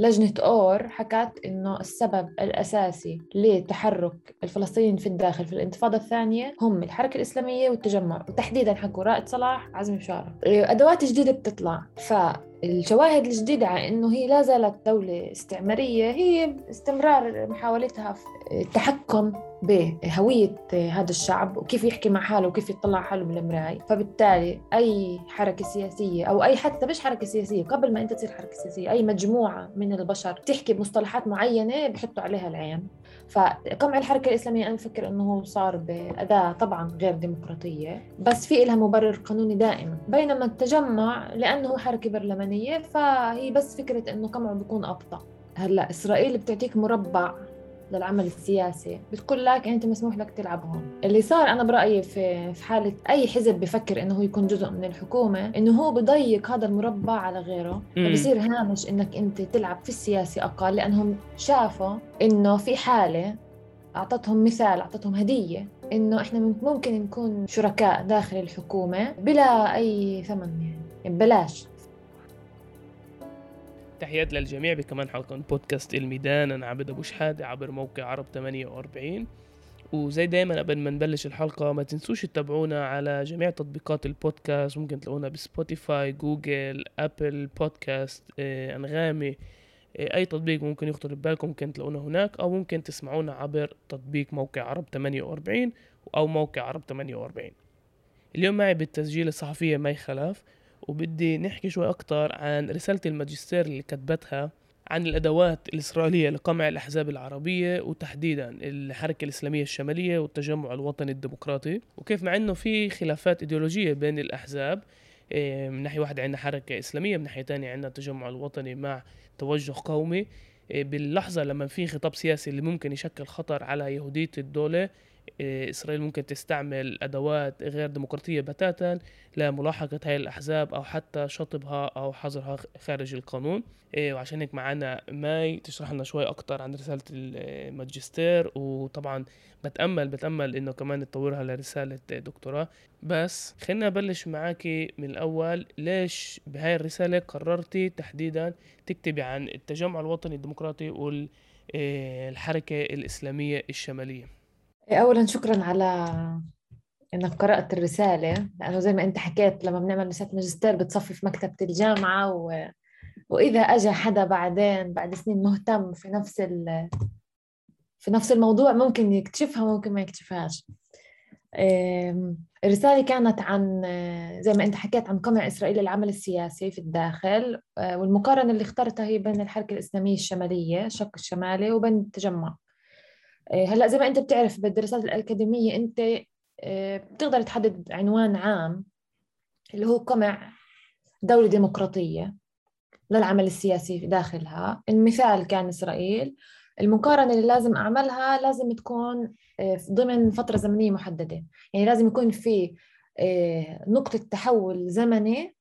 لجنة أور حكت إنه السبب الأساسي لتحرك الفلسطينيين في الداخل في الانتفاضة الثانية هم الحركة الإسلامية والتجمع وتحديدا حكوا رائد صلاح عزمي بشارة أدوات جديدة بتطلع ف الشواهد الجديدة على أنه هي لا زالت دولة استعمارية هي استمرار محاولتها في التحكم بهوية هذا الشعب وكيف يحكي مع حاله وكيف يطلع حاله من فبالتالي أي حركة سياسية أو أي حتى مش حركة سياسية قبل ما أنت تصير حركة سياسية أي مجموعة من البشر تحكي بمصطلحات معينة بحطوا عليها العين. فقمع الحركة الإسلامية أنا بفكر أنه صار بأداة طبعا غير ديمقراطية بس في لها مبرر قانوني دائما. بينما التجمع لأنه حركة برلمانية فهي بس فكرة أنه قمعه بيكون أبطأ. هلأ إسرائيل بتعطيك مربع للعمل السياسي. بتقول لك أنت مسموح لك تلعب هون اللي صار أنا برأيي في في حالة أي حزب بفكر إنه هو يكون جزء من الحكومة إنه هو بضيق هذا المربع على غيره. فبصير هامش إنك أنت تلعب في السياسي أقل لأنهم شافوا إنه في حالة أعطتهم مثال أعطتهم هدية إنه إحنا ممكن نكون شركاء داخل الحكومة بلا أي ثمن يعني. ببلاش. تحيات للجميع بكمان حلقة من بودكاست الميدان أنا عبد أبو شحادة عبر موقع عرب 48 وزي دايما قبل ما نبلش الحلقة ما تنسوش تتابعونا على جميع تطبيقات البودكاست. ممكن تلاقونا ب Spotify Google Apple Podcast آه، أنغامي آه، أي تطبيق ممكن يخطر ببالكم ممكن تلاقونا هناك. أو ممكن تسمعونا عبر تطبيق موقع عرب 48 أو موقع عرب 48 اليوم معي بالتسجيل الصحفية مي خلاف. وبدي نحكي شوي أكتر عن رسالة الماجستير اللي كتبتها عن الأدوات الإسرائيلية لقمع الأحزاب العربية وتحديدا الحركة الإسلامية الشمالية والتجمع الوطني الديمقراطي. وكيف مع أنه في خلافات إيديولوجية بين الأحزاب إيه، من ناحية واحدة عندنا حركة إسلامية من ناحية تانية عندنا التجمع الوطني مع توجه قومي. إيه، باللحظة لما في خطاب سياسي اللي ممكن يشكل خطر على يهودية الدولة إسرائيل ممكن تستعمل أدوات غير ديمقراطية بتاتا لملاحقة هاي الأحزاب أو حتى شطبها أو حظرها خارج القانون. إيه، وعشان هيك معنا ماي تشرح لنا شوي أكتر عن رسالة الماجستير. وطبعا بتأمل بتأمل إنه كمان تطورها لرسالة دكتوراه. بس خلينا نبلش معاكي من الأول. ليش بهاي الرسالة قررتي تحديدا تكتبي عن التجمع الوطني الديمقراطي والحركة إيه، الإسلامية الشمالية؟ أولا شكرا على إنك قرأت الرسالة لأنه زي ما أنت حكيت لما بنعمل رسالة ماجستير بتصفي في مكتبة الجامعة و... وإذا أجى حدا بعدين بعد سنين مهتم في نفس ال... في نفس الموضوع ممكن يكتشفها ممكن ما يكتشفهاش. الرسالة كانت عن زي ما أنت حكيت عن قمع إسرائيل العمل السياسي في الداخل والمقارنة اللي اخترتها هي بين الحركة الإسلامية الشمالية الشق الشمالي وبين التجمع. آه، هلا زي ما انت بتعرف بالدراسات الأكاديمية انت آه، بتقدر تحدد عنوان عام اللي هو قمع دولة ديمقراطية للعمل السياسي داخلها. المثال كان إسرائيل. المقارنة اللي لازم أعملها لازم تكون آه، ضمن فترة زمنية محددة. يعني لازم يكون في نقطة تحول زمني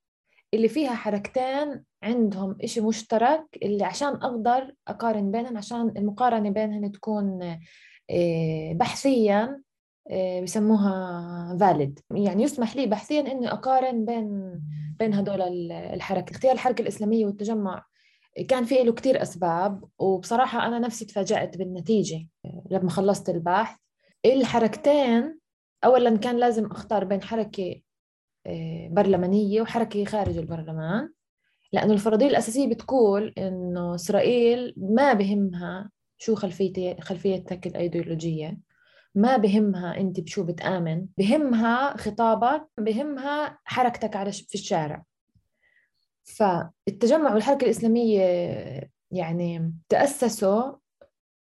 اللي فيها حركتين عندهم إشي مشترك اللي عشان أقدر أقارن بينهم عشان المقارنة بينهم تكون آه، بحثيا آه، بسموها فاليد يعني يسمح لي بحثيا إني أقارن بين بين هدول الحركه اختيار الحركة الإسلامية والتجمع كان في له كثير أسباب وبصراحة أنا نفسي تفاجأت بالنتيجة آه، لما خلصت البحث. الحركتين اولا كان لازم أختار بين حركة برلمانية وحركة خارج البرلمان. لأنه الفرضية الأساسية بتقول إنه إسرائيل ما بهمها شو خلفيتي خلفيتك الأيديولوجية ما بهمها أنت بشو بتآمن بهمها خطابك بهمها حركتك على في الشارع. فالتجمع والحركة الإسلامية يعني تأسسوا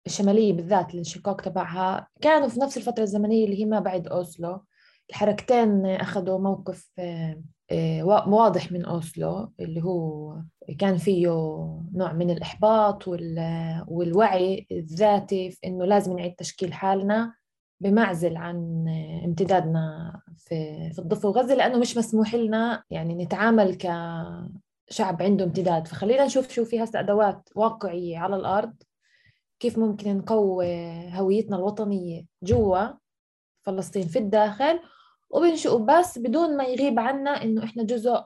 الشمالية بالذات الانشقاق تبعها كانوا في نفس الفترة الزمنية اللي هي ما بعد أوسلو. الحركتين أخذوا موقف آه، واضح من أوسلو اللي هو كان فيه نوع من الإحباط والوعي الذاتي في إنه لازم نعيد تشكيل حالنا بمعزل عن امتدادنا في في الضفة وغزة لأنه مش مسموح لنا يعني نتعامل كشعب عنده امتداد. فخلينا نشوف شو في هسه أدوات واقعية على الأرض كيف ممكن نقوي هويتنا الوطنية جوا فلسطين في الداخل. وبنشوف بس بدون ما يغيب عنا إنه إحنا جزء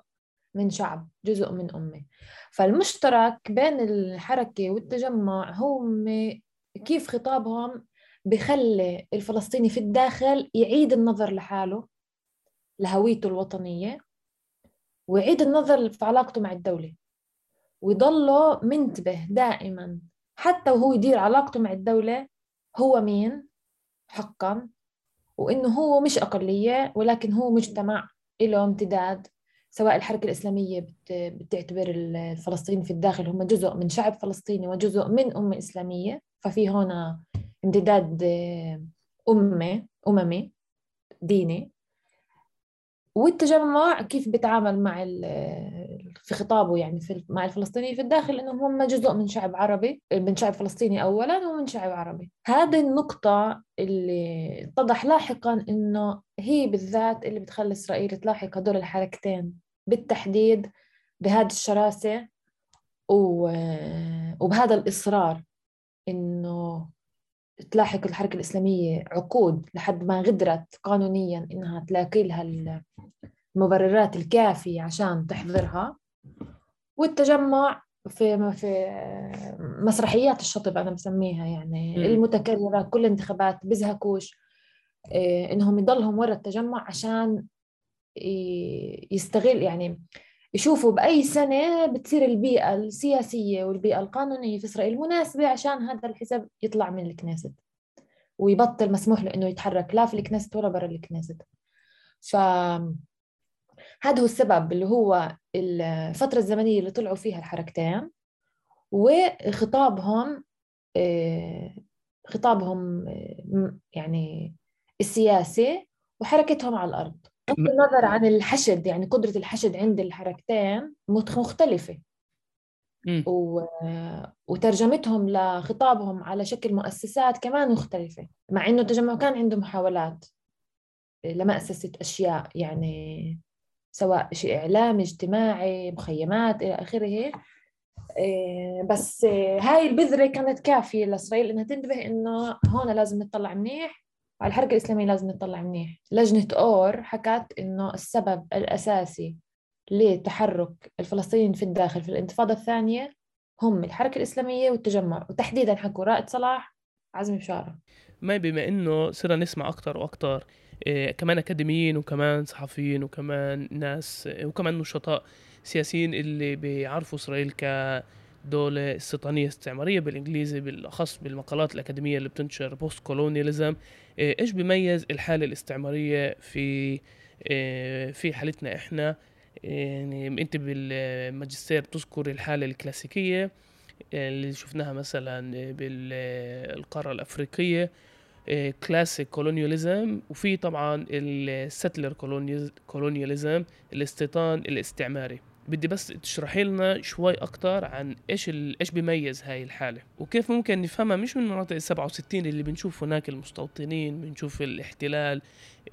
من شعب جزء من أمة. فالمشترك بين الحركة والتجمع هم كيف خطابهم بخلي الفلسطيني في الداخل يعيد النظر لحاله لهويته الوطنية ويعيد النظر في علاقته مع الدولة. ويضله منتبه دائما حتى وهو يدير علاقته مع الدولة هو مين؟ حقا. وإنه هو مش أقلية ولكن هو مجتمع له امتداد. سواء الحركة الإسلامية بتعتبر الفلسطينيين في الداخل هم جزء من شعب فلسطيني وجزء من أمة إسلامية ففي هنا امتداد أمة أممي ديني. والتجمع كيف بيتعامل مع في خطابه يعني في مع الفلسطينيين في الداخل انهم هم جزء من شعب عربي من شعب فلسطيني اولا ومن شعب عربي. هذه النقطة اللي اتضح لاحقا إنه هي بالذات اللي بتخلي إسرائيل تلاحق هدول الحركتين بالتحديد بهذه الشراسة وبهذا الإصرار إنه تلاحق الحركة الإسلامية عقود لحد ما غدرت قانونيا إنها تلاقي لها المبررات الكافية عشان تحضرها والتجمع في في مسرحيات الشطب أنا بسميها يعني م. المتكررة كل الانتخابات بزهكوش إيه، إنهم يضلهم ورا التجمع عشان يستغل يعني يشوفوا بأي سنة بتصير البيئة السياسية والبيئة القانونية في إسرائيل مناسبة عشان هذا الحزب يطلع من الكنيست ويبطل مسموح له إنه يتحرك لا في الكنيست ولا برا الكنيست ف هذا هو السبب اللي هو الفترة الزمنية اللي طلعوا فيها الحركتين وخطابهم آه، خطابهم آه، يعني السياسي وحركتهم على الأرض. بغض النظر عن الحشد يعني قدرة الحشد عند الحركتين مختلفة. و... وترجمتهم لخطابهم على شكل مؤسسات كمان مختلفة مع إنه التجمع كان عنده محاولات لمأسسة أشياء يعني سواء شيء إعلامي اجتماعي مخيمات إلى آخره. إيه، بس هاي البذرة كانت كافية لإسرائيل إنها تنتبه إنه هون لازم نطلع منيح. على الحركة الإسلامية لازم نطلع منيح. لجنة أور حكت إنه السبب الأساسي لتحرك الفلسطينيين في الداخل في الانتفاضة الثانية هم الحركة الإسلامية والتجمع. وتحديدا حكوا رائد صلاح عزمي بشارة. ما بما إنه صرنا نسمع أكتر وأكتر إيه كمان أكاديميين وكمان صحفيين وكمان ناس وكمان نشطاء سياسيين اللي بيعرفوا إسرائيل ك دولة استيطانية استعمارية بالإنجليزي بالأخص بالمقالات الأكاديمية اللي بتنشر بوست كولونياليزم إيش بيميز الحالة الاستعمارية في إيه، في حالتنا إحنا؟ يعني أنت بالماجستير بتذكر الحالة الكلاسيكية اللي شفناها مثلا بالقارة الأفريقية كلاسيك كولونياليزم وفي طبعا الستلر كولونياليزم الاستيطان الاستعماري. بدي بس تشرحي لنا شوي أكثر عن إيش إيش بيميز هاي الحالة وكيف ممكن نفهمها مش من مناطق ال 67 اللي بنشوف هناك المستوطنين بنشوف الاحتلال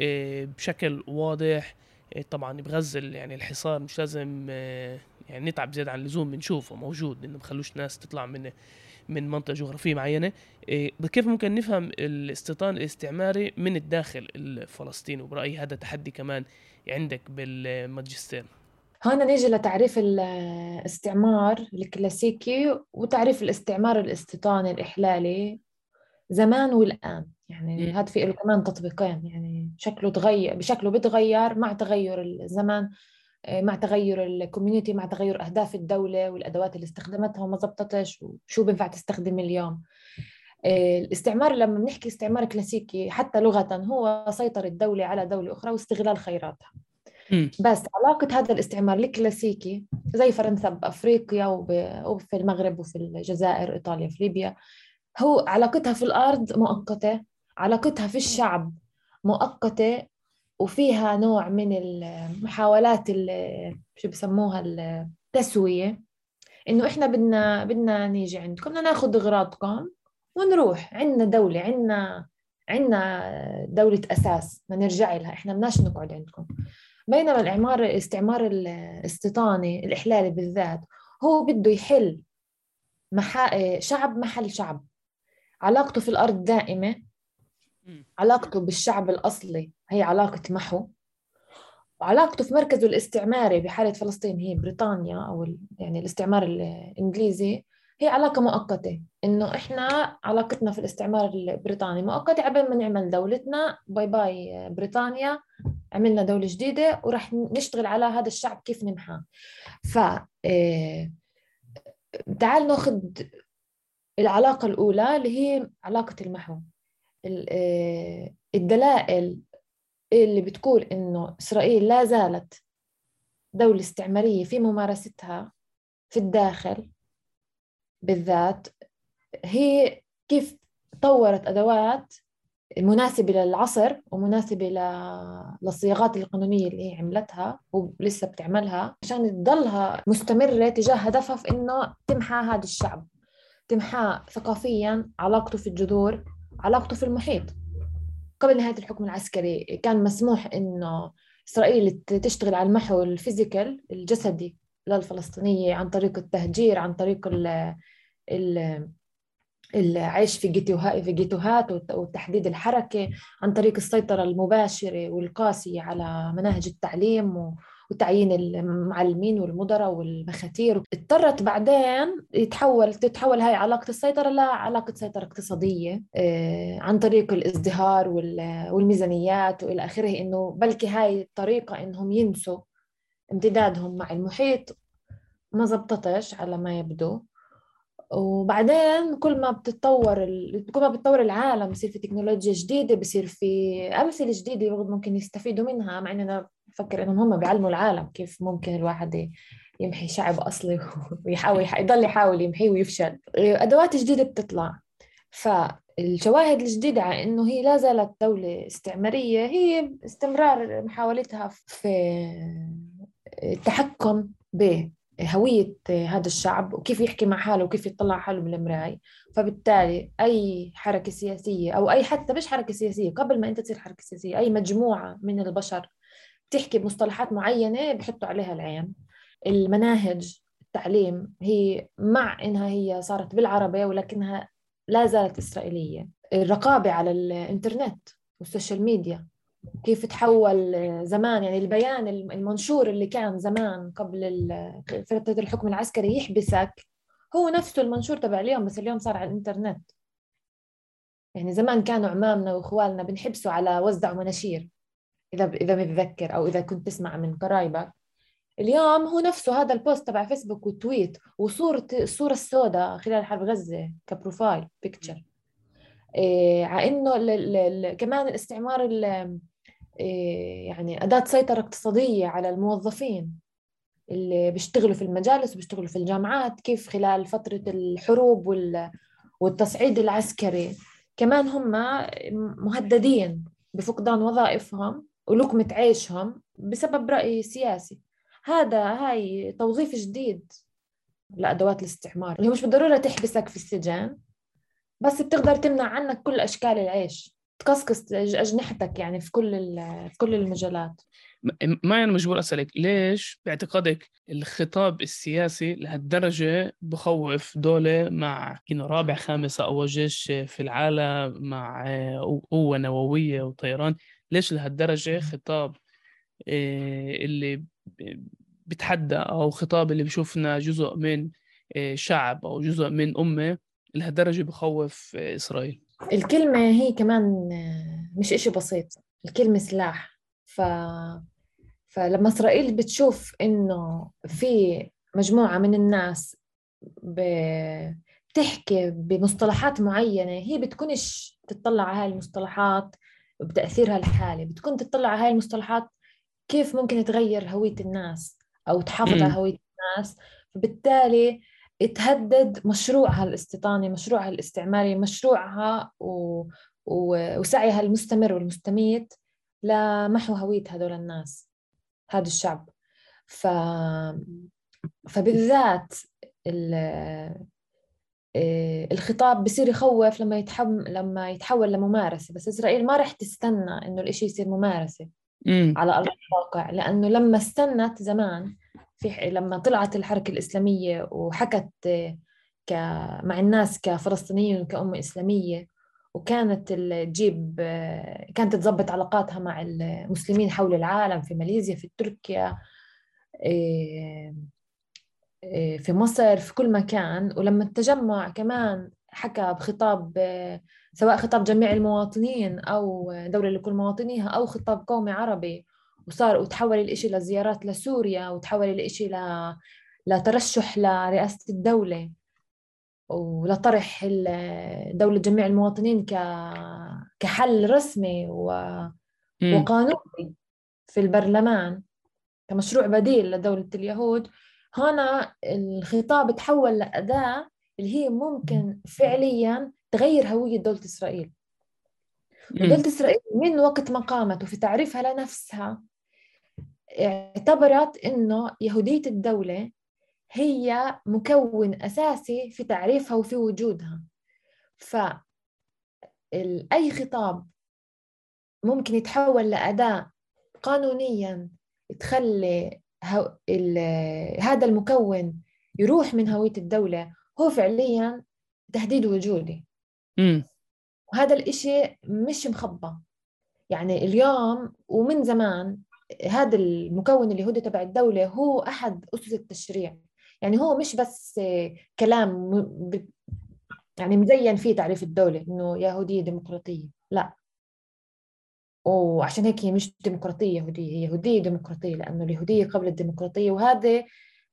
إيه، بشكل واضح إيه، طبعا بغزل يعني الحصار مش لازم إيه، يعني نتعب زيادة عن اللزوم بنشوفه موجود إنه بخلوش ناس تطلع من من منطقة جغرافية معينة كيف ممكن نفهم الاستيطان الاستعماري من الداخل الفلسطيني وبرأيي هذا تحدي كمان عندك بالماجستير. هنا نيجي لتعريف الاستعمار الكلاسيكي وتعريف الاستعمار الاستيطاني الإحلالي زمان والآن. يعني هذا في له كمان تطبيقين يعني شكله تغير بشكله بتغير مع تغير الزمان مع تغير الكوميونتي مع تغير أهداف الدولة والأدوات اللي استخدمتها وما زبطتش وشو بينفع تستخدم اليوم. الاستعمار لما بنحكي استعمار كلاسيكي حتى لغة هو سيطرة دولة على دولة أخرى واستغلال خيراتها. بس علاقة هذا الاستعمار الكلاسيكي زي فرنسا بأفريقيا وفي المغرب وفي الجزائر إيطاليا في ليبيا هو علاقتها في الأرض مؤقتة علاقتها في الشعب مؤقتة وفيها نوع من المحاولات شو بسموها التسوية إنه إحنا بدنا بدنا نيجي عندكم بدنا ناخذ أغراضكم ونروح. عندنا دولة عندنا عندنا دولة أساس بدنا نرجع لها إحنا بدناش نقعد عندكم. بينما الإعمار الاستعمار الاستيطاني الإحلالي بالذات هو بده يحل محا... شعب محل شعب. علاقته في الأرض دائمة. علاقته بالشعب الأصلي هي علاقة محو. وعلاقته في مركزه الاستعماري بحالة فلسطين هي بريطانيا أو يعني الاستعمار الإنجليزي. هي علاقة مؤقتة. إنه إحنا علاقتنا في الاستعمار البريطاني مؤقتة قبل ما نعمل دولتنا. باي باي بريطانيا. عملنا دولة جديدة وراح نشتغل على هذا الشعب كيف نمحاه ف آه، تعال ناخذ العلاقة الأولى اللي هي علاقة المحو. آه، الدلائل اللي بتقول إنه إسرائيل لا زالت دولة استعمارية في ممارستها في الداخل بالذات هي كيف طورت أدوات مناسبة للعصر ومناسبة للصياغات القانونية اللي هي عملتها ولسه بتعملها عشان تضلها مستمرة تجاه هدفها في إنه تمحى هذا الشعب تمحى ثقافيا علاقته في الجذور علاقته في المحيط. قبل نهاية الحكم العسكري كان مسموح إنه إسرائيل تشتغل على المحو الفيزيكال الجسدي للفلسطينية عن طريق التهجير عن طريق ال ال العيش في جيتوهات وتحديد الحركة عن طريق السيطرة المباشرة والقاسية على مناهج التعليم وتعيين المعلمين والمدراء والمخاتير. اضطرت بعدين يتحول تتحول هاي علاقة السيطرة لعلاقة سيطرة اقتصادية آه، عن طريق الازدهار والميزانيات وإلى آخره. إنه بلكي هاي الطريقة إنهم ينسوا امتدادهم مع المحيط ما زبطتش على ما يبدو. وبعدين كل ما بتتطور كل ما بتطور العالم بصير في تكنولوجيا جديدة بصير في أمثلة جديدة ممكن يستفيدوا منها مع إننا بفكر إنهم هم بيعلموا العالم كيف ممكن الواحد يمحي شعب أصلي ويحاول يضل يحاول يمحيه ويفشل. أدوات جديدة بتطلع. فالشواهد الجديدة على إنه هي لا زالت دولة استعمارية هي استمرار محاولتها في التحكم ب هوية هذا الشعب وكيف يحكي مع حاله وكيف يطلع حاله من فبالتالي أي حركة سياسية أو أي حتى مش حركة سياسية قبل ما أنت تصير حركة سياسية أي مجموعة من البشر بتحكي بمصطلحات معينة بحطوا عليها العين. المناهج التعليم هي مع إنها هي صارت بالعربي ولكنها لا زالت إسرائيلية. الرقابة على الإنترنت وال social media كيف تحول زمان يعني البيان المنشور اللي كان زمان قبل فترة الحكم العسكري يحبسك هو نفسه المنشور تبع اليوم بس اليوم صار على الإنترنت. يعني زمان كانوا عمامنا واخوالنا بنحبسوا على وزعوا مناشير إذا إذا متذكر أو إذا كنت تسمع من قرايبك. اليوم هو نفسه هذا ال post تبع فيسبوك و tweet وصورة الصورة السوداء خلال حرب غزة ك profile picture إيه على إنه كمان الاستعمار إيه، يعني أداة سيطرة اقتصادية على الموظفين اللي بيشتغلوا في المجالس وبيشتغلوا في الجامعات كيف خلال فترة الحروب والتصعيد العسكري. كمان هم مهددين بفقدان وظائفهم ولقمة عيشهم بسبب رأي سياسي. هذا هاي توظيف جديد لأدوات الاستعمار. اللي مش بالضرورة تحبسك في السجن بس بتقدر تمنع عنك كل أشكال العيش. تكسكس أجنحتك يعني في كل في كل المجالات. ما أنا مجبور أسألك ليش باعتقادك الخطاب السياسي لهالدرجة بخوف دولة مع رابع خامس أقوى جيش في العالم مع قوة نووية وطيران؟ ليش لهالدرجة خطاب آه، اللي بتحدى أو خطاب اللي بشوفنا جزء من آه، شعب أو جزء من أمة لهالدرجة بخوف آه، إسرائيل؟ الكلمة هي كمان مش إشي بسيط الكلمة سلاح. ف... فلما إسرائيل بتشوف إنه في مجموعة من الناس ب... بتحكي بمصطلحات معينة هي بتكونش تطلع على هاي المصطلحات بتأثيرها الحالي. بتكون تطلع على هاي المصطلحات كيف ممكن تغير هوية الناس أو تحافظ على هوية الناس. فبالتالي تهدد مشروعها الاستيطاني مشروعها الاستعماري مشروعها و... و... وسعيها المستمر والمستميت لمحو هوية هذول الناس هذا الشعب ف... فبالذات ال... آه، الخطاب بصير يخوف لما يتحول لما يتحول لممارسة بس إسرائيل ما رح تستنى إنه الإشي يصير ممارسة مم. على أرض الواقع لأنه لما استنت زمان في لما طلعت الحركة الإسلامية وحكت ك مع الناس كفلسطينيين وكأمة إسلامية وكانت تجيب كانت تظبط علاقاتها مع المسلمين حول العالم في ماليزيا في تركيا إيه، في مصر في كل مكان. ولما التجمع كمان حكى بخطاب سواء خطاب جميع المواطنين أو دولة لكل مواطنيها أو خطاب قومي عربي وصار وتحول الإشي لزيارات لسوريا وتحول الإشي ل... لترشح لرئاسة الدولة ولطرح دولة جميع المواطنين ك... كحل رسمي و... وقانوني في البرلمان كمشروع بديل لدولة اليهود. هنا الخطاب تحول لأداة اللي هي ممكن فعليا تغير هوية دولة إسرائيل. ودولة إسرائيل من وقت ما قامت وفي تعريفها لنفسها اعتبرت إنه يهودية الدولة هي مكون أساسي في تعريفها وفي وجودها. ف أي خطاب ممكن يتحول لأداة قانونيا تخلي هذا المكون يروح من هوية الدولة هو فعليا تهديد وجودي. وهذا الإشي مش مخبى يعني اليوم ومن زمان هذا المكون اليهودي تبع الدولة هو أحد أسس التشريع. يعني هو مش بس كلام يعني مزين فيه تعريف الدولة إنه يهودية ديمقراطية لا. وعشان هيك هي مش ديمقراطية يهودية هي يهودية ديمقراطية لأنه اليهودية قبل الديمقراطية وهذا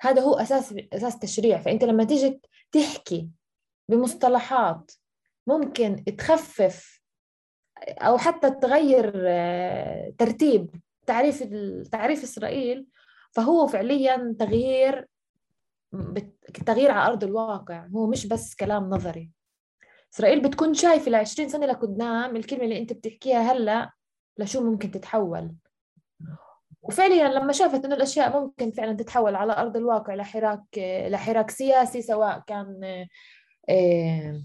هذا هو أساس أساس تشريع. فأنت لما تيجي تحكي بمصطلحات ممكن تخفف أو حتى تغير آه، ترتيب تعريف تعريف إسرائيل فهو فعليا تغيير تغيير على أرض الواقع هو مش بس كلام نظري. إسرائيل بتكون شايفة ل 20 سنة لقدام الكلمة اللي أنت بتحكيها هلأ لشو ممكن تتحول. وفعليا لما شافت إنه الأشياء ممكن فعلا تتحول على أرض الواقع لحراك لحراك سياسي سواء كان آه،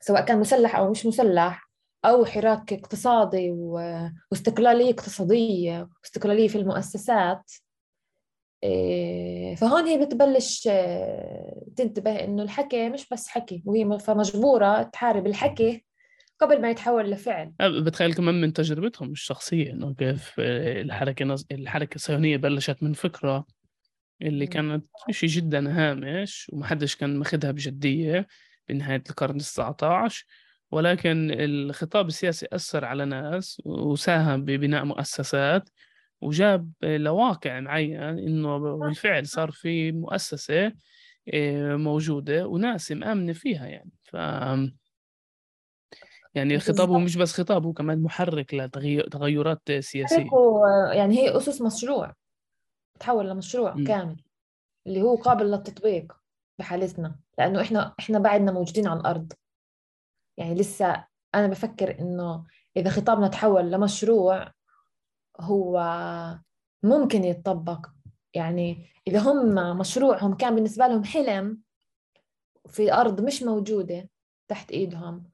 سواء كان مسلح أو مش مسلح أو حراك اقتصادي واستقلالية اقتصادية واستقلالية في المؤسسات. آه، فهون هي بتبلش آه، تنتبه إنه الحكي مش بس حكي وهي فمجبورة تحارب الحكي قبل ما يتحول لفعل. بتخيل كمان من تجربتهم الشخصية إنه كيف الحركة نز... الحركة الصهيونية بلشت من فكرة اللي كانت شيء جدا هامش ومحدش كان ماخذها بجدية بنهاية القرن التسعة عشر. ولكن الخطاب السياسي أثر على ناس وساهم ببناء مؤسسات وجاب لواقع معين إنه بالفعل صار في مؤسسة آه، موجودة وناس مآمنة فيها يعني. ف يعني خطابه مش بس خطاب هو كمان محرك لتغيرات سياسية. يعني هي أسس مشروع تحول لمشروع م. كامل اللي هو قابل للتطبيق بحالتنا لأنه إحنا إحنا بعدنا موجودين على الأرض. يعني لسه أنا بفكر إنه إذا خطابنا تحول لمشروع هو ممكن يتطبق. يعني إذا هم مشروعهم كان بالنسبة لهم حلم في أرض مش موجودة تحت إيدهم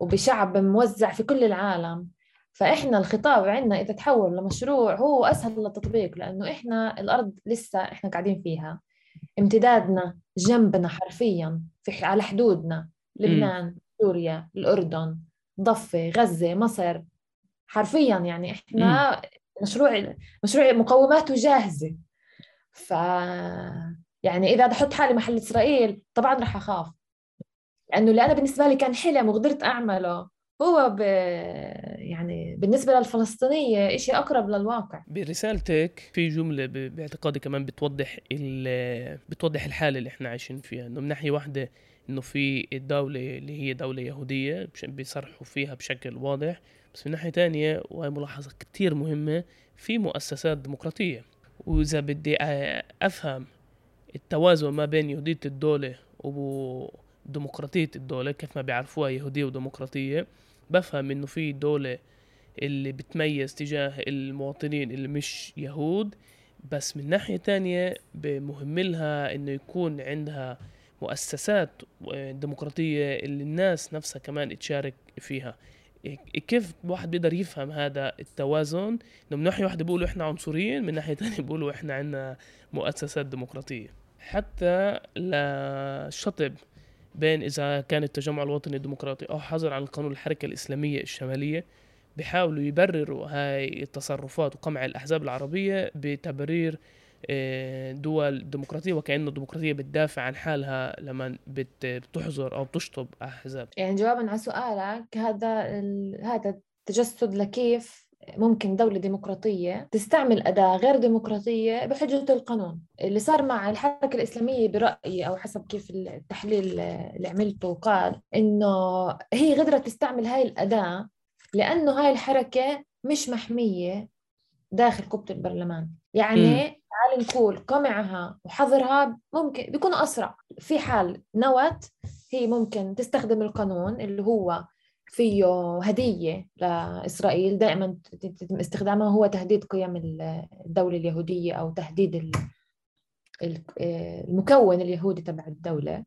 وبشعب موزع في كل العالم فإحنا الخطاب عندنا إذا تحول لمشروع هو أسهل للتطبيق لأنه إحنا الأرض لسه إحنا قاعدين فيها. امتدادنا جنبنا حرفيا في على حدودنا. لبنان سوريا الأردن ضفة غزة مصر. حرفيا يعني إحنا مشروع مشروع مقوماته جاهزة ف يعني إذا بحط حالي محل إسرائيل طبعا رح أخاف. لأنه اللي أنا بالنسبة لي كان حلم وقدرت أعمله هو ب... يعني بالنسبة للفلسطينية إشي أقرب للواقع. برسالتك في جملة باعتقادي كمان بتوضح بتوضح الحالة اللي إحنا عايشين فيها. إنه من ناحية واحدة إنه في الدولة اللي هي دولة يهودية بيصرحوا فيها بشكل واضح. بس من ناحية تانية وهي ملاحظة كتير مهمة في مؤسسات ديمقراطية. وإذا بدي أفهم التوازن ما بين يهودية الدولة ديمقراطية الدولة كيف ما بيعرفوها يهودية وديمقراطية بفهم إنه في دولة اللي بتميز تجاه المواطنين اللي مش يهود. بس من ناحية تانية مهم لها إنه يكون عندها مؤسسات ديمقراطية اللي الناس نفسها كمان تشارك فيها. كيف الواحد بيقدر يفهم هذا التوازن؟ إنه من ناحية واحدة بيقولوا إحنا عنصريين من ناحية تانية بيقولوا إحنا عندنا مؤسسات ديمقراطية. حتى للشطب بين إذا كان التجمع الوطني الديمقراطي أو حظر عن قانون الحركة الإسلامية الشمالية بيحاولوا يبرروا هاي التصرفات وقمع الأحزاب العربية بتبرير دول ديمقراطية وكأنه الديمقراطية بتدافع عن حالها لما بتحظر أو بتشطب أحزاب. يعني جوابا على سؤالك هذا هذا تجسد لكيف ممكن دولة ديمقراطية تستعمل أداة غير ديمقراطية بحجة القانون؟ اللي صار مع الحركة الإسلامية برأيي أو حسب كيف التحليل اللي عملته قال إنه هي قدرت تستعمل هاي الأداة لأنه هاي الحركة مش محمية داخل قبة البرلمان. يعني تعال نقول قمعها وحظرها ممكن بيكون أسرع. في حال نوت هي ممكن تستخدم القانون اللي هو فيه هدية لإسرائيل. دائما استخدامها هو تهديد قيم الدولة اليهودية أو تهديد المكون اليهودي تبع الدولة.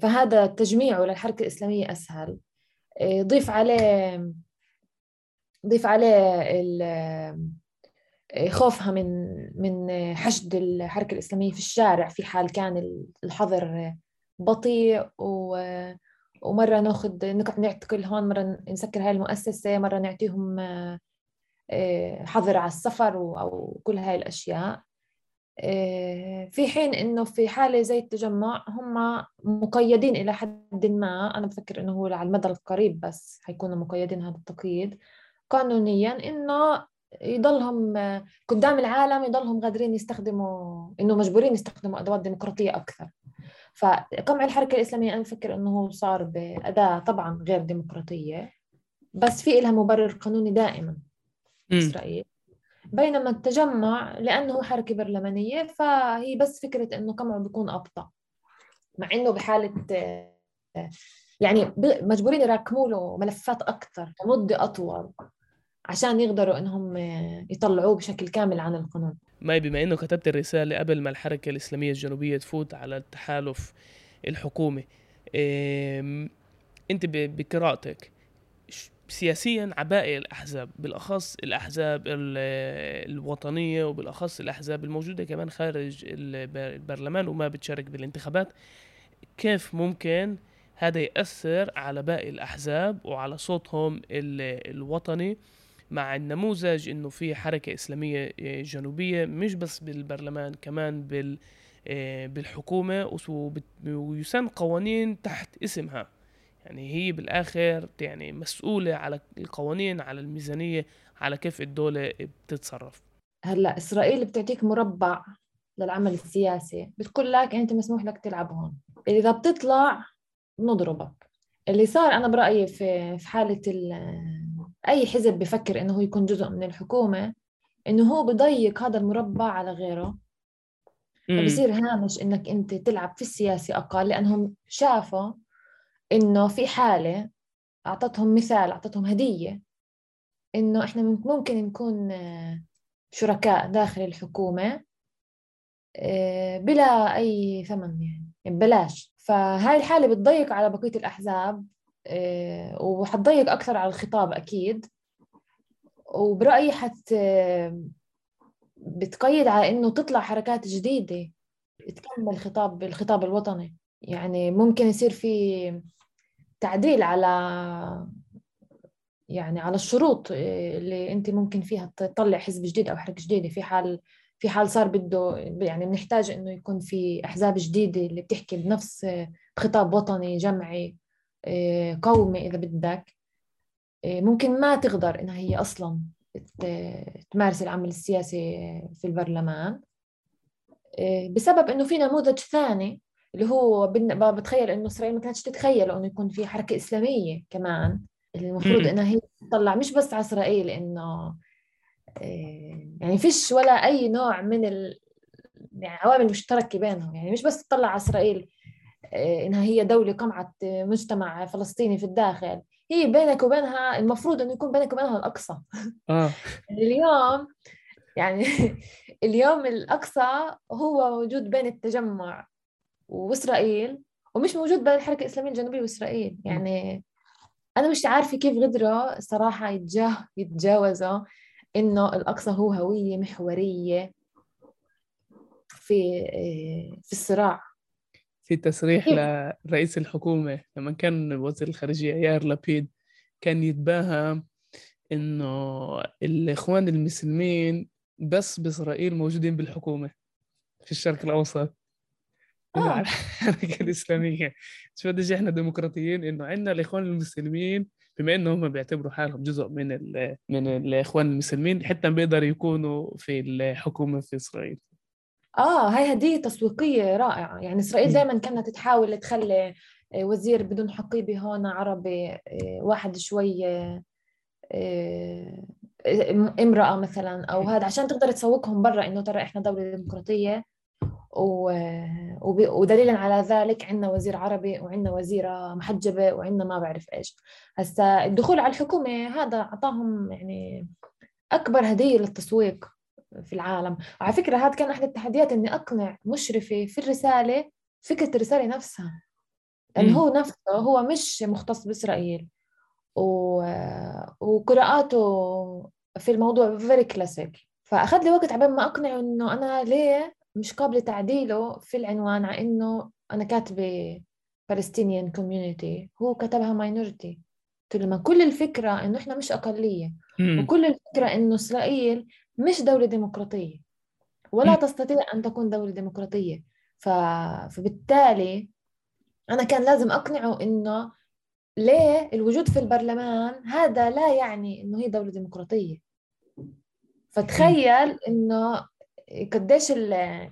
فهذا تجميعه للحركة الإسلامية أسهل. ضيف عليه ضيف عليه خوفها من من حشد الحركة الإسلامية في الشارع في حال كان الحظر بطيء و ومرة ناخذ نقعد نعتقل هون مرة نسكر هاي المؤسسة مرة نعطيهم آه، حظر على السفر أو كل هاي الأشياء. آه، في حين إنه في حالة زي التجمع هم مقيدين إلى حد ما أنا بفكر إنه هو على المدى القريب بس حيكونوا مقيدين هذا التقييد قانونيا إنه يضلهم قدام العالم يضلهم قادرين يستخدموا إنه مجبورين يستخدموا أدوات ديمقراطية أكثر. فقمع الحركة الإسلامية أنا بفكر إنه صار بأداة طبعا غير ديمقراطية بس في لها مبرر قانوني دائما إسرائيل. بينما التجمع لأنه حركة برلمانية فهي بس فكرة إنه قمعه بيكون أبطأ مع إنه بحالة يعني مجبورين يراكموا له ملفات أكثر لمدة أطول. عشان يقدروا إنهم يطلعوه بشكل كامل عن القانون. ماي بما إنه كتبت الرسالة قبل ما الحركة الإسلامية الجنوبية تفوت على التحالف الحكومي أنت بقراءتك سياسيا عباء الأحزاب بالأخص الأحزاب الوطنية وبالأخص الأحزاب الموجودة كمان خارج البرلمان وما بتشارك بالانتخابات كيف ممكن هذا يأثر على باقي الأحزاب وعلى صوتهم الوطني مع النموذج إنه في حركة إسلامية آه، جنوبية مش بس بالبرلمان كمان بال آه، بالحكومة ويسن قوانين تحت اسمها. يعني هي بالآخر يعني مسؤولة على القوانين على الميزانية على كيف الدولة بتتصرف. هلأ إسرائيل بتعطيك مربع للعمل السياسي. بتقول لك أنت مسموح لك تلعب هون. إذا بتطلع بنضربك اللي صار أنا برأيي في في حالة أي حزب بفكر إنه هو يكون جزء من الحكومة إنه هو بضيق هذا المربع على غيره. فبصير هامش إنك أنت تلعب في السياسة أقل لأنهم شافوا إنه في حالة أعطتهم مثال أعطتهم هدية إنه إحنا ممكن نكون شركاء داخل الحكومة آه، بلا أي ثمن يعني ببلاش فهاي الحالة بتضيق على بقية الأحزاب. آه، وحتضيق أكثر على الخطاب أكيد. وبرأيي حت بتقيد على إنه تطلع حركات جديدة تكمل خطاب الخطاب الوطني. يعني ممكن يصير في تعديل على يعني على الشروط اللي أنت ممكن فيها تطلع حزب جديد أو حركة جديدة. في حال في حال صار بده يعني بنحتاج إنه يكون في أحزاب جديدة اللي بتحكي بنفس خطاب وطني جمعي. آه، قومي إذا بدك. آه، ممكن ما تقدر إنها هي أصلا تمارس العمل السياسي في البرلمان. آه، بسبب إنه في نموذج ثاني اللي هو بتخيل إنه إسرائيل ما كانتش تتخيل إنه يكون في حركة إسلامية كمان. المفروض إنها هي تطلع مش بس على إسرائيل إنه يعني فيش ولا أي نوع من ال... يعني عوامل مشتركة بينهم. يعني مش بس تطلع على إسرائيل إنها هي دولة قمعت مجتمع فلسطيني في الداخل. هي بينك وبينها المفروض إنه يكون بينك وبينها الأقصى. آه. اليوم يعني اليوم الأقصى هو موجود بين التجمع وإسرائيل ومش موجود بين الحركة الإسلامية الجنوبية وإسرائيل. يعني أنا مش عارفة كيف قدروا صراحة يتجاه يتجاوزوا إنه الأقصى هو هوية محورية في آه، في الصراع. في تصريح لرئيس الحكومة لما كان وزير الخارجية يار لابيد كان يتباهى إنه الإخوان المسلمين بس بإسرائيل موجودين بالحكومة في الشرق الأوسط. آه. الحركة الإسلامية شو قديش إحنا ديمقراطيين؟ إنه عندنا الإخوان المسلمين بما إنه هم بيعتبروا حالهم جزء من من الإخوان المسلمين حتى بيقدروا يكونوا في الحكومة في إسرائيل. آه هاي هدية تسويقية رائعة. يعني إسرائيل دائما كانت تحاول تخلي آه، وزير بدون حقيبة هون عربي آه، واحد شوي آه، امرأة مثلا أو هذا عشان تقدر تسوقهم برا إنه ترى إحنا دولة ديمقراطية. ودليلا على ذلك عندنا وزير عربي وعندنا وزيرة محجبة وعندنا ما بعرف إيش. هسا الدخول على الحكومة هذا أعطاهم يعني أكبر هدية للتسويق. في العالم. وعلى فكرة هذا كان أحد التحديات إني أقنع مشرفة في الرسالة فكرة الرسالة نفسها. لأنه هو نفسه هو مش مختص بإسرائيل. و... وقراءاته في الموضوع فيري كلاسيك فأخذ لي وقت عبال ما أقنعه إنه أنا ليه مش قابلة تعديله في العنوان على إنه أنا كاتبة Palestinian community. هو كتبها minority. لما كل الفكرة إنه إحنا مش أقلية. وكل الفكرة إنه إسرائيل مش دولة ديمقراطية. ولا تستطيع أن تكون دولة ديمقراطية. ف... فبالتالي أنا كان لازم أقنعه إنه ليه الوجود في البرلمان هذا لا يعني إنه هي دولة ديمقراطية. فتخيل إنه قديش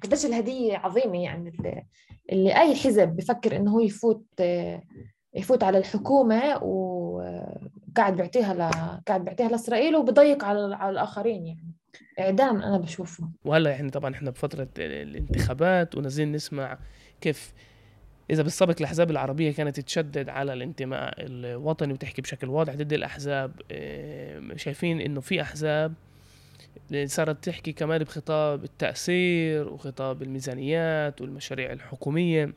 قديش الهدية عظيمة يعني اللي أي حزب بفكر إنه هو يفوت يفوت على الحكومة وقاعد بيعطيها ل... قاعد بيعطيها لإسرائيل وبضيق على على الآخرين يعني. إعدام أنا بشوفه. وهلا يعني طبعا إحنا بفترة الانتخابات ونازلين نسمع كيف إذا بالسابق الأحزاب العربية كانت تشدد على الانتماء الوطني وتحكي بشكل واضح ضد الأحزاب شايفين إنه في أحزاب صارت تحكي كمان بخطاب التأثير وخطاب الميزانيات والمشاريع الحكومية.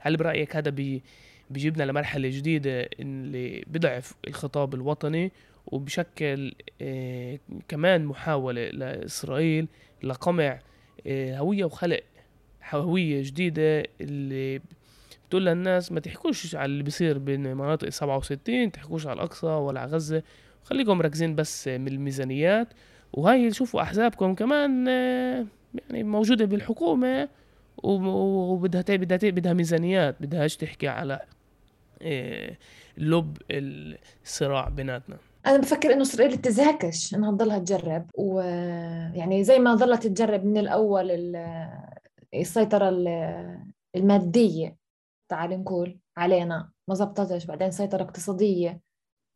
هل برأيك هذا بي بيجيبنا لمرحلة جديدة اللي بضعف الخطاب الوطني وبشكل آه، كمان محاولة لإسرائيل لقمع آه، هوية وخلق هوية جديدة اللي بتقول للناس ما تحكوش على اللي بيصير بين مناطق 67 تحكوش على الأقصى ولا على غزة. خليكم مركزين بس من الميزانيات. وهاي شوفوا أحزابكم كمان آه، يعني موجودة بالحكومة وبدها بدها بدها ميزانيات بدهاش تحكي على لب الصراع بيناتنا. أنا بفكر إنه اسرائيل تزهكش إنها تضلها تجرب ويعني زي ما ظلت تجرب من الأول السيطرة المادية تعال نقول علينا ما زبطتش بعدين سيطرة اقتصادية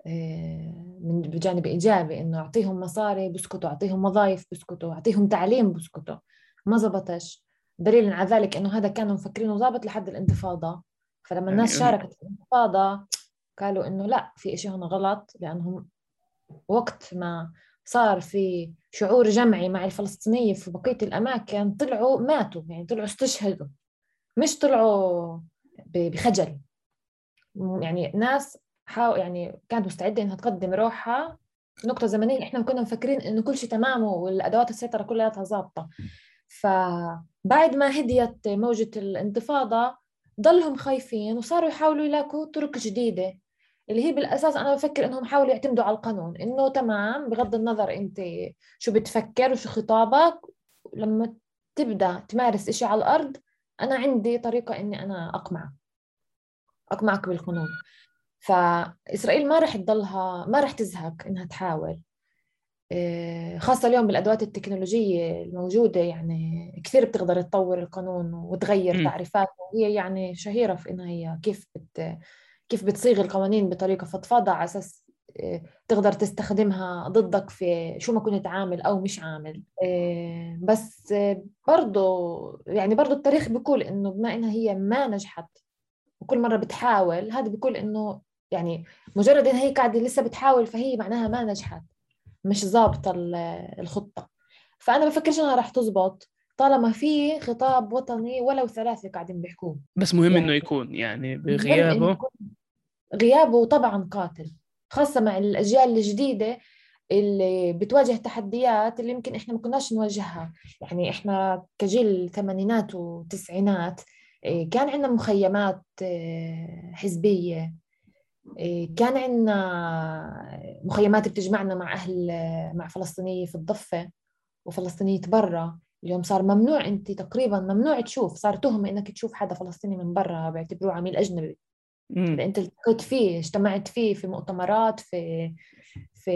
آه، من بجانب إيجابي إنه أعطيهم مصاري بسكتوا أعطيهم وظائف بسكتوا أعطيهم تعليم بسكتوا ما زبطش. دليل على ذلك إنه هذا كانوا مفكرينه ظابط لحد الانتفاضة. فلما الناس يعني شاركت في الانتفاضة قالوا إنه لا في شيء هنا غلط لأنهم وقت ما صار في شعور جمعي مع الفلسطينية في بقية الأماكن طلعوا ماتوا يعني طلعوا استشهدوا مش طلعوا بخجل. يعني ناس حاو يعني كانت مستعدة إنها تقدم روحها. نقطة زمنية إحنا كنا مفكرين إنه كل شيء تمام والأدوات السيطرة كلها ظابطة. فبعد ما هديت موجة الانتفاضة ضلهم خايفين وصاروا يحاولوا يلاقوا طرق جديدة اللي هي بالأساس أنا بفكر إنهم حاولوا يعتمدوا على القانون إنه تمام بغض النظر أنت شو بتفكر وشو خطابك لما تبدأ تمارس إشي على الأرض أنا عندي طريقة إني أنا اقمعك أقمعك بالقانون. فإسرائيل ما رح تضلها ما رح تزهق إنها تحاول. إيه، خاصة اليوم بالأدوات التكنولوجية الموجودة يعني كثير بتقدر تطور القانون وتغير تعريفاته. وهي يعني شهيرة في إنها هي كيف بت كيف بتصيغ القوانين بطريقة فضفاضة على أساس آه، تقدر تستخدمها ضدك في شو ما كنت عامل أو مش عامل. آه، بس آه، برضه يعني برضه التاريخ بيقول إنه بما إنها هي ما نجحت وكل مرة بتحاول هذا بيقول إنه يعني مجرد إن هي قاعدة لسه بتحاول فهي معناها ما نجحت مش ظابطة الخطة. فأنا بفكرش إنها راح تزبط طالما في خطاب وطني ولو ثلاثة قاعدين بيحكوه. بس مهم يعني إنه يكون يعني بغيابه. غيابه طبعا قاتل خاصة مع الأجيال الجديدة اللي بتواجه تحديات اللي يمكن إحنا ما كناش نواجهها. يعني إحنا كجيل الثمانينات والتسعينات إيه، كان عندنا مخيمات حزبية إيه، كان عندنا مخيمات بتجمعنا مع أهل مع فلسطينية في الضفة وفلسطينية برا. اليوم صار ممنوع أنت تقريبا ممنوع تشوف صار تهمة إنك تشوف حدا فلسطيني من برا بيعتبروه عميل أجنبي. أنت التقيت فيه اجتمعت فيه في مؤتمرات في في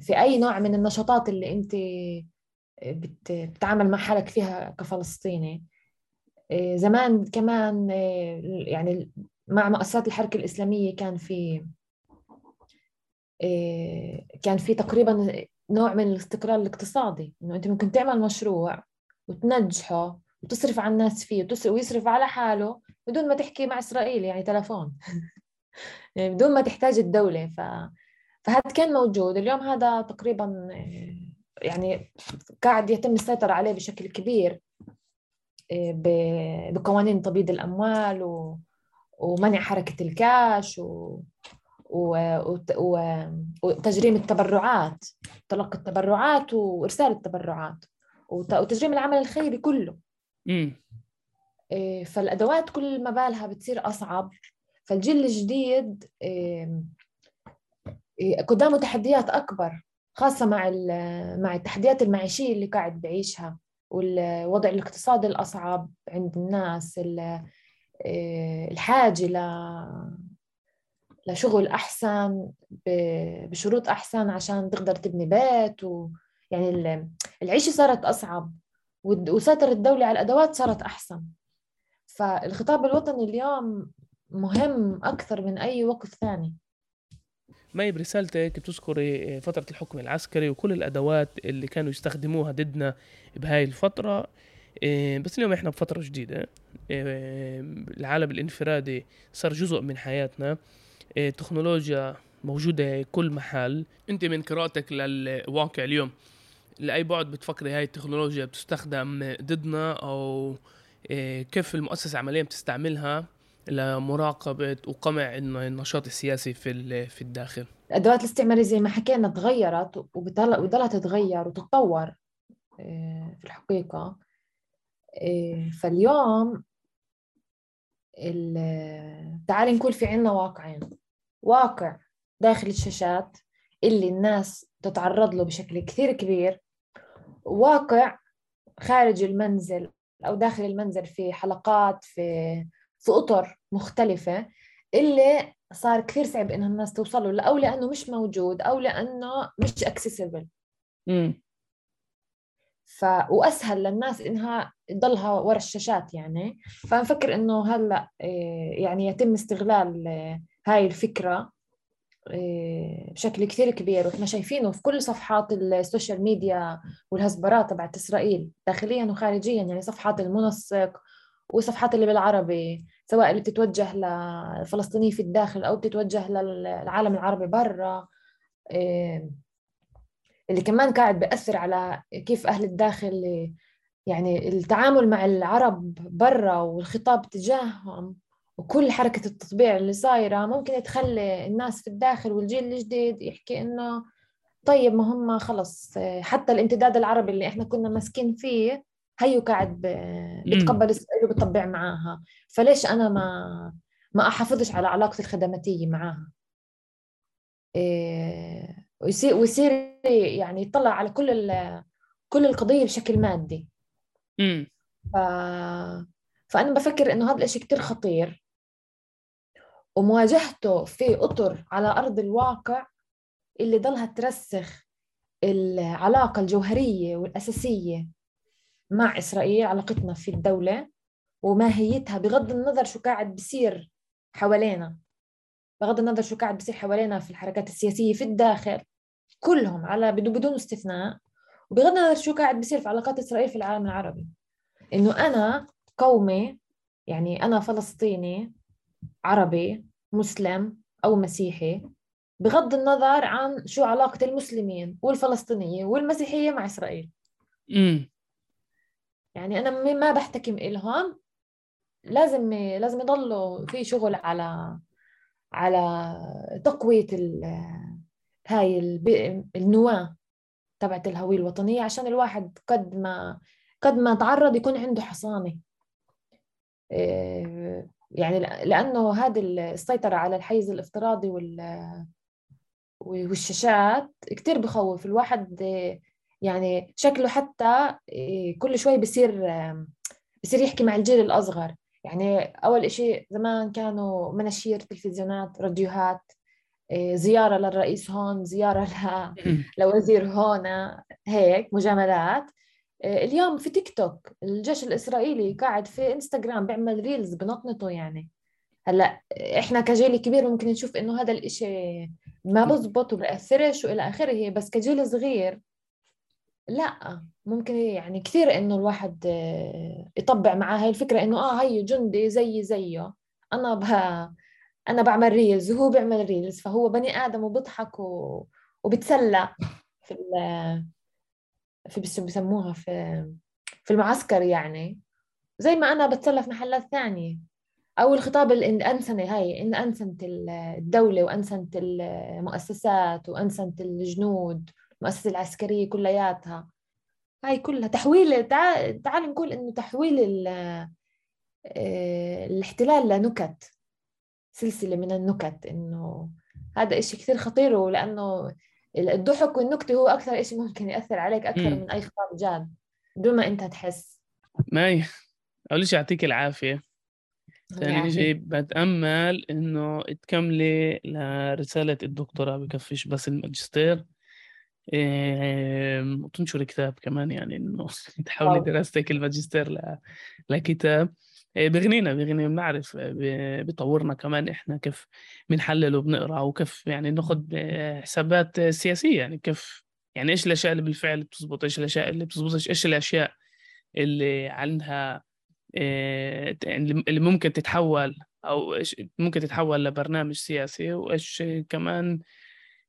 في أي نوع من النشاطات اللي أنت بت بتتعامل مع حالك فيها كفلسطيني؟ إيه، زمان كمان إيه، يعني مع مؤسسات الحركة الإسلامية كان في كان في تقريبا نوع من الاستقرار الاقتصادي إنه أنت ممكن تعمل مشروع وتنجحه وتصرف على الناس فيه ويصرف على حاله بدون ما تحكي مع إسرائيل يعني تلفون. يعني بدون ما تحتاج الدولة. ف فهذا كان موجود. اليوم هذا تقريبا يعني قاعد يتم السيطرة عليه بشكل كبير بقوانين تبييض الأموال و... ومنع حركة الكاش و... و... و... وتجريم التبرعات تلقي التبرعات وإرسال التبرعات وت... وتجريم العمل الخيري كله. إيه، فالأدوات كل ما بالها بتصير أصعب. فالجيل الجديد إيه، قدامه تحديات أكبر خاصة مع مع التحديات المعيشية اللي قاعد بعيشها والوضع الاقتصادي الأصعب عند الناس إيه، الحاجة ل لشغل أحسن بشروط أحسن عشان تقدر تبني بيت و يعني العيشة صارت أصعب وسيطرة الدولة على الأدوات صارت أحسن. فالخطاب الوطني اليوم مهم أكثر من أي وقت ثاني. مي برسالتك بتذكري فترة الحكم العسكري وكل الأدوات اللي كانوا يستخدموها ضدنا بهاي الفترة. إيه، بس اليوم إحنا بفترة جديدة. إيه، العالم الانفرادي صار جزء من حياتنا. إيه، موجودة كل محل. أنت من قراءتك للواقع اليوم لأي بعد بتفكري هاي التكنولوجيا بتستخدم ضدنا أو كيف المؤسسة عمليا بتستعملها لمراقبة وقمع النشاط السياسي في في الداخل؟ الأدوات الاستعمارية زي ما حكينا تغيرت وبتضلها تتغير وتتطور في الحقيقة. فاليوم تعالي نقول في عنا واقعين. واقع داخل الشاشات اللي الناس تتعرض له بشكل كثير كبير. واقع خارج المنزل. أو داخل المنزل في حلقات في في أطر مختلفة اللي صار كثير صعب انه الناس توصل له أو لأنه مش موجود أو لأنه مش اكسسبل ف وأسهل للناس إنها تضلها ورا الشاشات يعني. فنفكر إنه هلأ آه، يعني يتم استغلال آه، هاي الفكرة. بشكل كثير كبير. وإحنا شايفينه في كل صفحات ال social media والهزبرات تبعت إسرائيل داخليا وخارجيا يعني صفحات المنسق وصفحات اللي بالعربي سواء اللي بتتوجه للفلسطينيين في الداخل أو بتتوجه للعالم العربي برا. إيه، اللي كمان قاعد بأثر على كيف أهل الداخل يعني التعامل مع العرب برا والخطاب تجاههم. وكل حركة التطبيع اللي صايرة ممكن تخلي الناس في الداخل والجيل الجديد يحكي إنه طيب ما هم خلص حتى الامتداد العربي اللي إحنا كنا ماسكين فيه هيو قاعد بتقبل اسرائيل وبتطبع معاها. فليش أنا ما ما أحافظش على علاقتي الخدماتية معاها؟ إيه ويصير ويصير يعني يطلع على كل كل القضية بشكل مادي. ف... فأنا بفكر إنه هذا الشيء كتير خطير. ومواجهته في أطر على أرض الواقع اللي ضلها ترسخ العلاقة الجوهرية والأساسية مع إسرائيل علاقتنا في الدولة وماهيتها بغض النظر شو قاعد بصير حوالينا. بغض النظر شو قاعد بصير حوالينا في الحركات السياسية في الداخل كلهم على بدون استثناء. وبغض النظر شو قاعد بصير في علاقات إسرائيل في العالم العربي. إنه أنا قومي يعني أنا فلسطيني عربي مسلم أو مسيحي بغض النظر عن شو علاقة المسلمين والفلسطينية والمسيحية مع إسرائيل. امم يعني أنا ما بحتكم إلهم. لازم لازم يضلوا في شغل على على تقوية هاي النواة تبعت الهوية الوطنية عشان الواحد قد ما قد ما تعرض يكون عنده حصانة. آه، يعني لأنه هذه السيطرة على الحيز الافتراضي وال والشاشات كتير بخوف. الواحد يعني شكله حتى كل شوي بصير بصير يحكي مع الجيل الأصغر. يعني أول إشي زمان كانوا مناشير تلفزيونات راديوهات زيارة للرئيس هون زيارة ل... لوزير هون هيك مجاملات. اليوم في تيك توك الجيش الإسرائيلي قاعد في انستغرام بيعمل reels بنطنطه يعني. هلا إحنا كجيل كبير ممكن نشوف إنه هذا الإشي ما بزبط وبأثرش وإلى آخره بس كجيل صغير لا ممكن يعني كثير إنه الواحد آه، يطبع معاه هاي الفكرة إنه آه هي جندي زي زيه أنا بها أنا بعمل reels وهو بيعمل reels فهو بني آدم وبضحك و... وبتسلى في ال... في بسموها في في المعسكر يعني. زي ما أنا بتسلى في محلات ثانية. أو الخطاب الانسنه هاي إن أنسنت الدولة وأنسنت المؤسسات وأنسنت الجنود المؤسسة العسكرية كلياتها. هاي كلها تحويل تعال, تعال نقول إنه تحويل آه، الاحتلال لنكت. سلسلة من النكت إنه هذا إشي كثير خطير ولأنه الضحك والنكتة هو أكثر إشي ممكن يأثر عليك أكثر م. من أي خطاب جاد بدون ما أنت تحس. ماي. أول شيء يعطيك العافية. ثاني شيء بتأمل إنه تكملي لرسالة الدكتوراه بكفيش بس الماجستير. وتنشر كتاب كمان يعني إنه تحولي دراستك الماجستير لكتاب. إيه، بغنينا بغني بنعرف بيطورنا كمان إحنا كيف بنحلل وبنقرأ وكيف يعني ناخذ حسابات سياسية. يعني كيف يعني إيش الأشياء اللي بالفعل بتزبط إيش الأشياء اللي بتزبطش إيش الأشياء اللي عندها آه، يعني اللي ممكن تتحول أو إيش ممكن تتحول لبرنامج سياسي وإيش كمان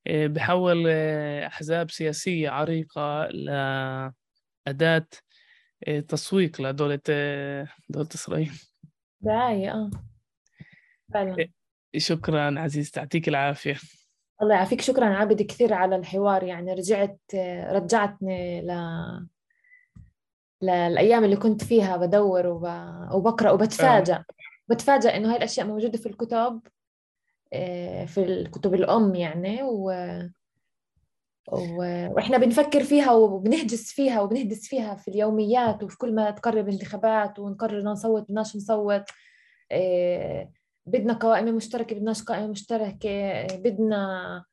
آه، بحول آه، أحزاب سياسية عريقة لأداة تسويق لدولة دولة إسرائيل. دعاية آه. فعلا. شكرا عزيز يعطيك العافية. الله يعافيك شكرا عابد كثير على الحوار يعني رجعت رجعتني ل للأيام اللي كنت فيها بدور وب... وبقرأ وبتفاجئ آه. بتفاجئ إنه هاي الأشياء موجودة في الكتب آه، في الكتب الأم يعني و... وإحنا بنفكر فيها وبنهجس فيها وبنهدس فيها في اليوميات وفي كل ما تقرب انتخابات ونقرر نصوت بدناش نصوت. آه، بدنا قوائم مشتركة بدناش قائمه مشتركة. بدنا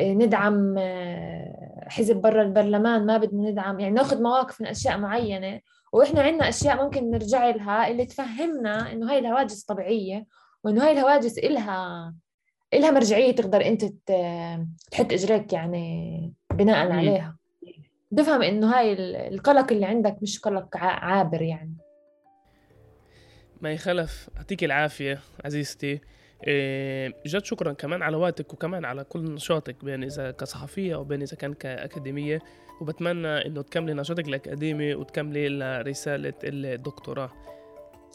ندعم آه، حزب برا البرلمان ما بدنا ندعم. يعني ناخذ مواقف من أشياء معينة. وإحنا عندنا أشياء ممكن نرجع لها اللي تفهمنا إنه هاي الهواجس طبيعية وإنه هاي الهواجس إلها إلها مرجعية تقدر أنت تحط إجريك يعني بناء عليها. بفهم إنه هاي القلق اللي عندك مش قلق عابر يعني. ما يخلف. يعطيك العافية عزيزتي. إيه، جد شكرا كمان على وقتك وكمان على كل نشاطك بين إذا كصحفية أو بين إذا كان كأكاديمية. وبتمنى إنه تكملي نشاطك الأكاديمي وتكملي لرسالة الدكتوراه.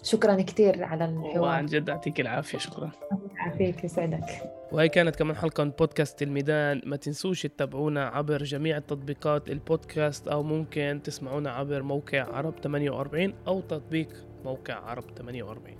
شكرا كثير على الحوار. وعن جد يعطيك العافية شكرا. يعافيك يسعدك. وهي كانت كمان حلقة من بودكاست الميدان. ما تنسوش تتابعونا عبر جميع التطبيقات البودكاست أو ممكن تسمعونا عبر موقع عرب 48 أو تطبيق موقع عرب 48